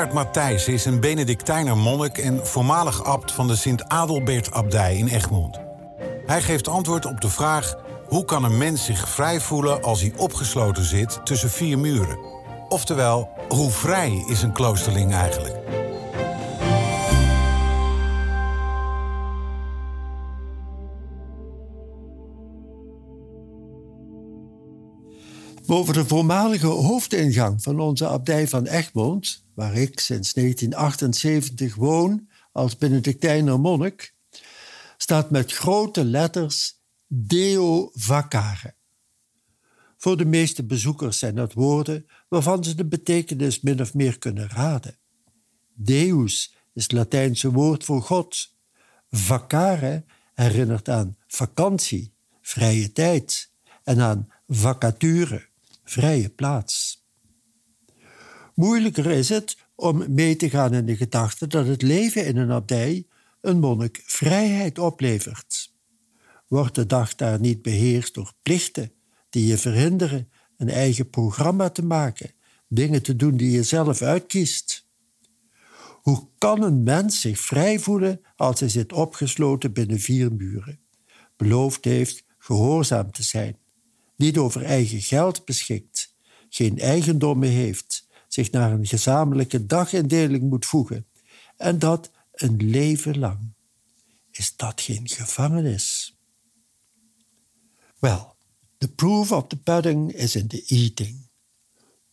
Gerard Matthijs is een Benedictijner monnik en voormalig abt van de Sint-Adelbert-abdij in Egmond. Hij geeft antwoord op de vraag: hoe kan een mens zich vrij voelen als hij opgesloten zit tussen vier muren? Oftewel, hoe vrij is een kloosterling eigenlijk? Boven de voormalige hoofdingang van onze abdij van Egmond, waar ik sinds 1978 woon als Benedictijner monnik, staat met grote letters Deo Vacare. Voor de meeste bezoekers zijn dat woorden waarvan ze de betekenis min of meer kunnen raden. Deus is het Latijnse woord voor God. Vacare herinnert aan vakantie, vrije tijd en aan vacature, vrije plaats. Moeilijker is het om mee te gaan in de gedachte dat het leven in een abdij een monnik vrijheid oplevert. Wordt de dag daar niet beheerst door plichten die je verhinderen een eigen programma te maken, dingen te doen die je zelf uitkiest? Hoe kan een mens zich vrij voelen als hij zit opgesloten binnen vier muren, beloofd heeft gehoorzaam te zijn, niet over eigen geld beschikt, geen eigendommen heeft, zich naar een gezamenlijke dagindeling moet voegen en dat een leven lang. Is dat geen gevangenis? Well, the proof of the pudding is in the eating.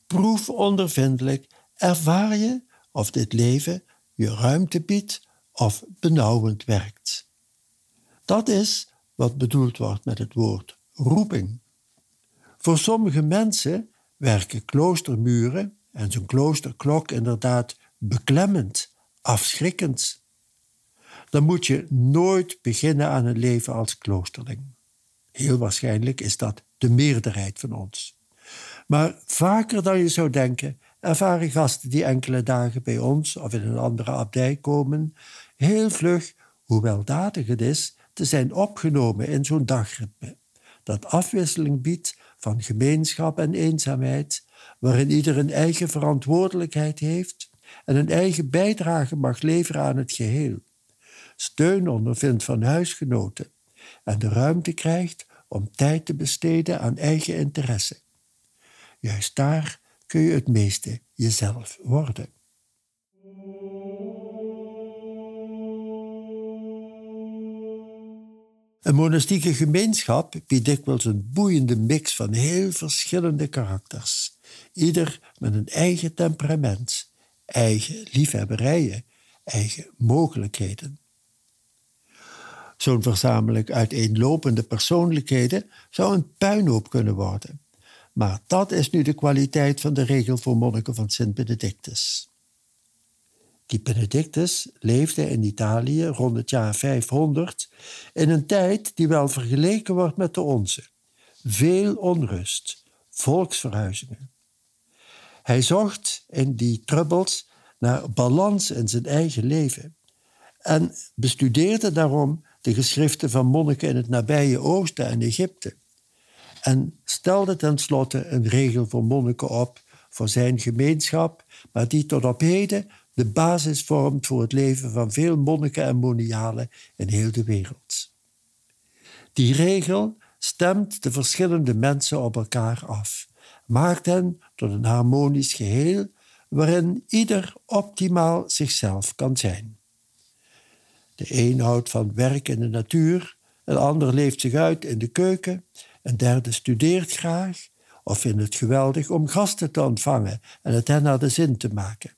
Proefondervindelijk ervaar je of dit leven je ruimte biedt of benauwend werkt. Dat is wat bedoeld wordt met het woord roeping. Voor sommige mensen werken kloostermuren en zo'n kloosterklok inderdaad beklemmend, afschrikkend. Dan moet je nooit beginnen aan een leven als kloosterling. Heel waarschijnlijk is dat de meerderheid van ons. Maar vaker dan je zou denken, ervaren gasten die enkele dagen bij ons of in een andere abdij komen, heel vlug hoe weldadig het is te zijn opgenomen in zo'n dagritme, dat afwisseling biedt van gemeenschap en eenzaamheid, waarin ieder een eigen verantwoordelijkheid heeft en een eigen bijdrage mag leveren aan het geheel, steun ondervindt van huisgenoten en de ruimte krijgt om tijd te besteden aan eigen interesse. Juist daar kun je het meeste jezelf worden. Een monastieke gemeenschap biedt dikwijls een boeiende mix van heel verschillende karakters, ieder met een eigen temperament, eigen liefhebberijen, eigen mogelijkheden. Zo'n verzameling uiteenlopende persoonlijkheden zou een puinhoop kunnen worden. Maar dat is nu de kwaliteit van de regel voor monniken van Sint Benedictus. Die Benedictus leefde in Italië rond het jaar 500 in een tijd die wel vergeleken wordt met de onze. Veel onrust, volksverhuizingen. Hij zocht in die trubbels naar balans in zijn eigen leven en bestudeerde daarom de geschriften van monniken in het nabije Oosten en Egypte en stelde tenslotte een regel voor monniken op voor zijn gemeenschap, maar die tot op heden de basis vormt voor het leven van veel monniken en monialen in heel de wereld. Die regel stemt de verschillende mensen op elkaar af, maakt hen tot een harmonisch geheel waarin ieder optimaal zichzelf kan zijn. De een houdt van werk in de natuur, een ander leeft zich uit in de keuken, een derde studeert graag of vindt het geweldig om gasten te ontvangen en het hen naar de zin te maken.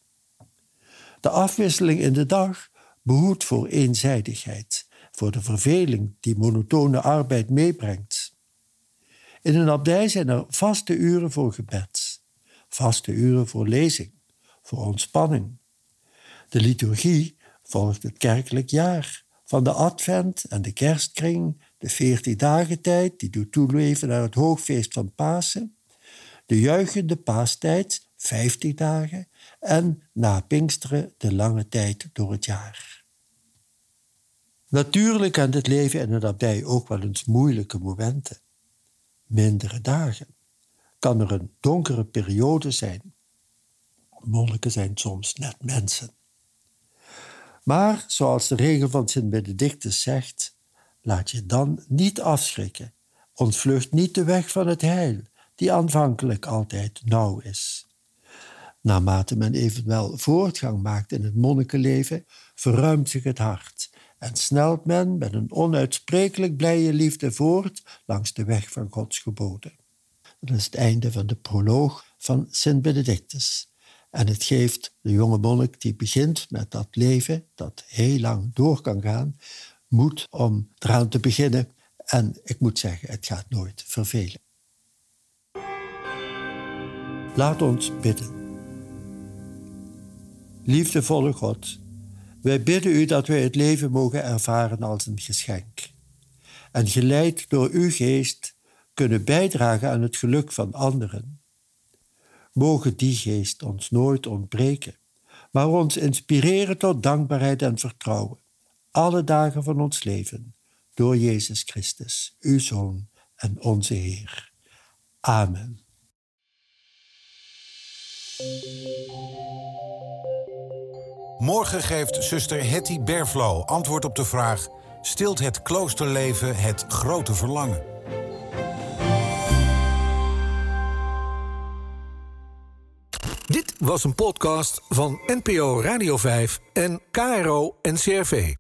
De afwisseling in de dag behoedt voor eenzijdigheid, voor de verveling die monotone arbeid meebrengt. In een abdij zijn er vaste uren voor gebed, vaste uren voor lezing, voor ontspanning. De liturgie volgt het kerkelijk jaar, van de advent en de kerstkring, de veertien dagen tijd die doet toeleven naar het hoogfeest van Pasen, de juichende paastijd, vijftig dagen, en na Pinksteren de lange tijd door het jaar. Natuurlijk kent het leven in een abdij ook wel eens moeilijke momenten. Mindere dagen. Kan er een donkere periode zijn. Monniken zijn soms net mensen. Maar, zoals de regel van Sint Benedictus zegt, laat je dan niet afschrikken. Ontvlucht niet de weg van het heil, die aanvankelijk altijd nauw is. Naarmate men evenwel voortgang maakt in het monnikenleven, verruimt zich het hart en snelt men met een onuitsprekelijk blije liefde voort langs de weg van Gods geboden. Dat is het einde van de proloog van Sint Benedictus. En het geeft de jonge monnik die begint met dat leven, dat heel lang door kan gaan, moed om eraan te beginnen. En ik moet zeggen, het gaat nooit vervelen. Laat ons bidden. Liefdevolle God, wij bidden u dat wij het leven mogen ervaren als een geschenk. En geleid door uw geest kunnen bijdragen aan het geluk van anderen. Mogen die geest ons nooit ontbreken, maar ons inspireren tot dankbaarheid en vertrouwen, alle dagen van ons leven, door Jezus Christus, uw Zoon en onze Heer. Amen. Morgen geeft zuster Hetty Berflo antwoord op de vraag: stilt het kloosterleven het grote verlangen? Dit was een podcast van NPO Radio 5 en KRO NCRV.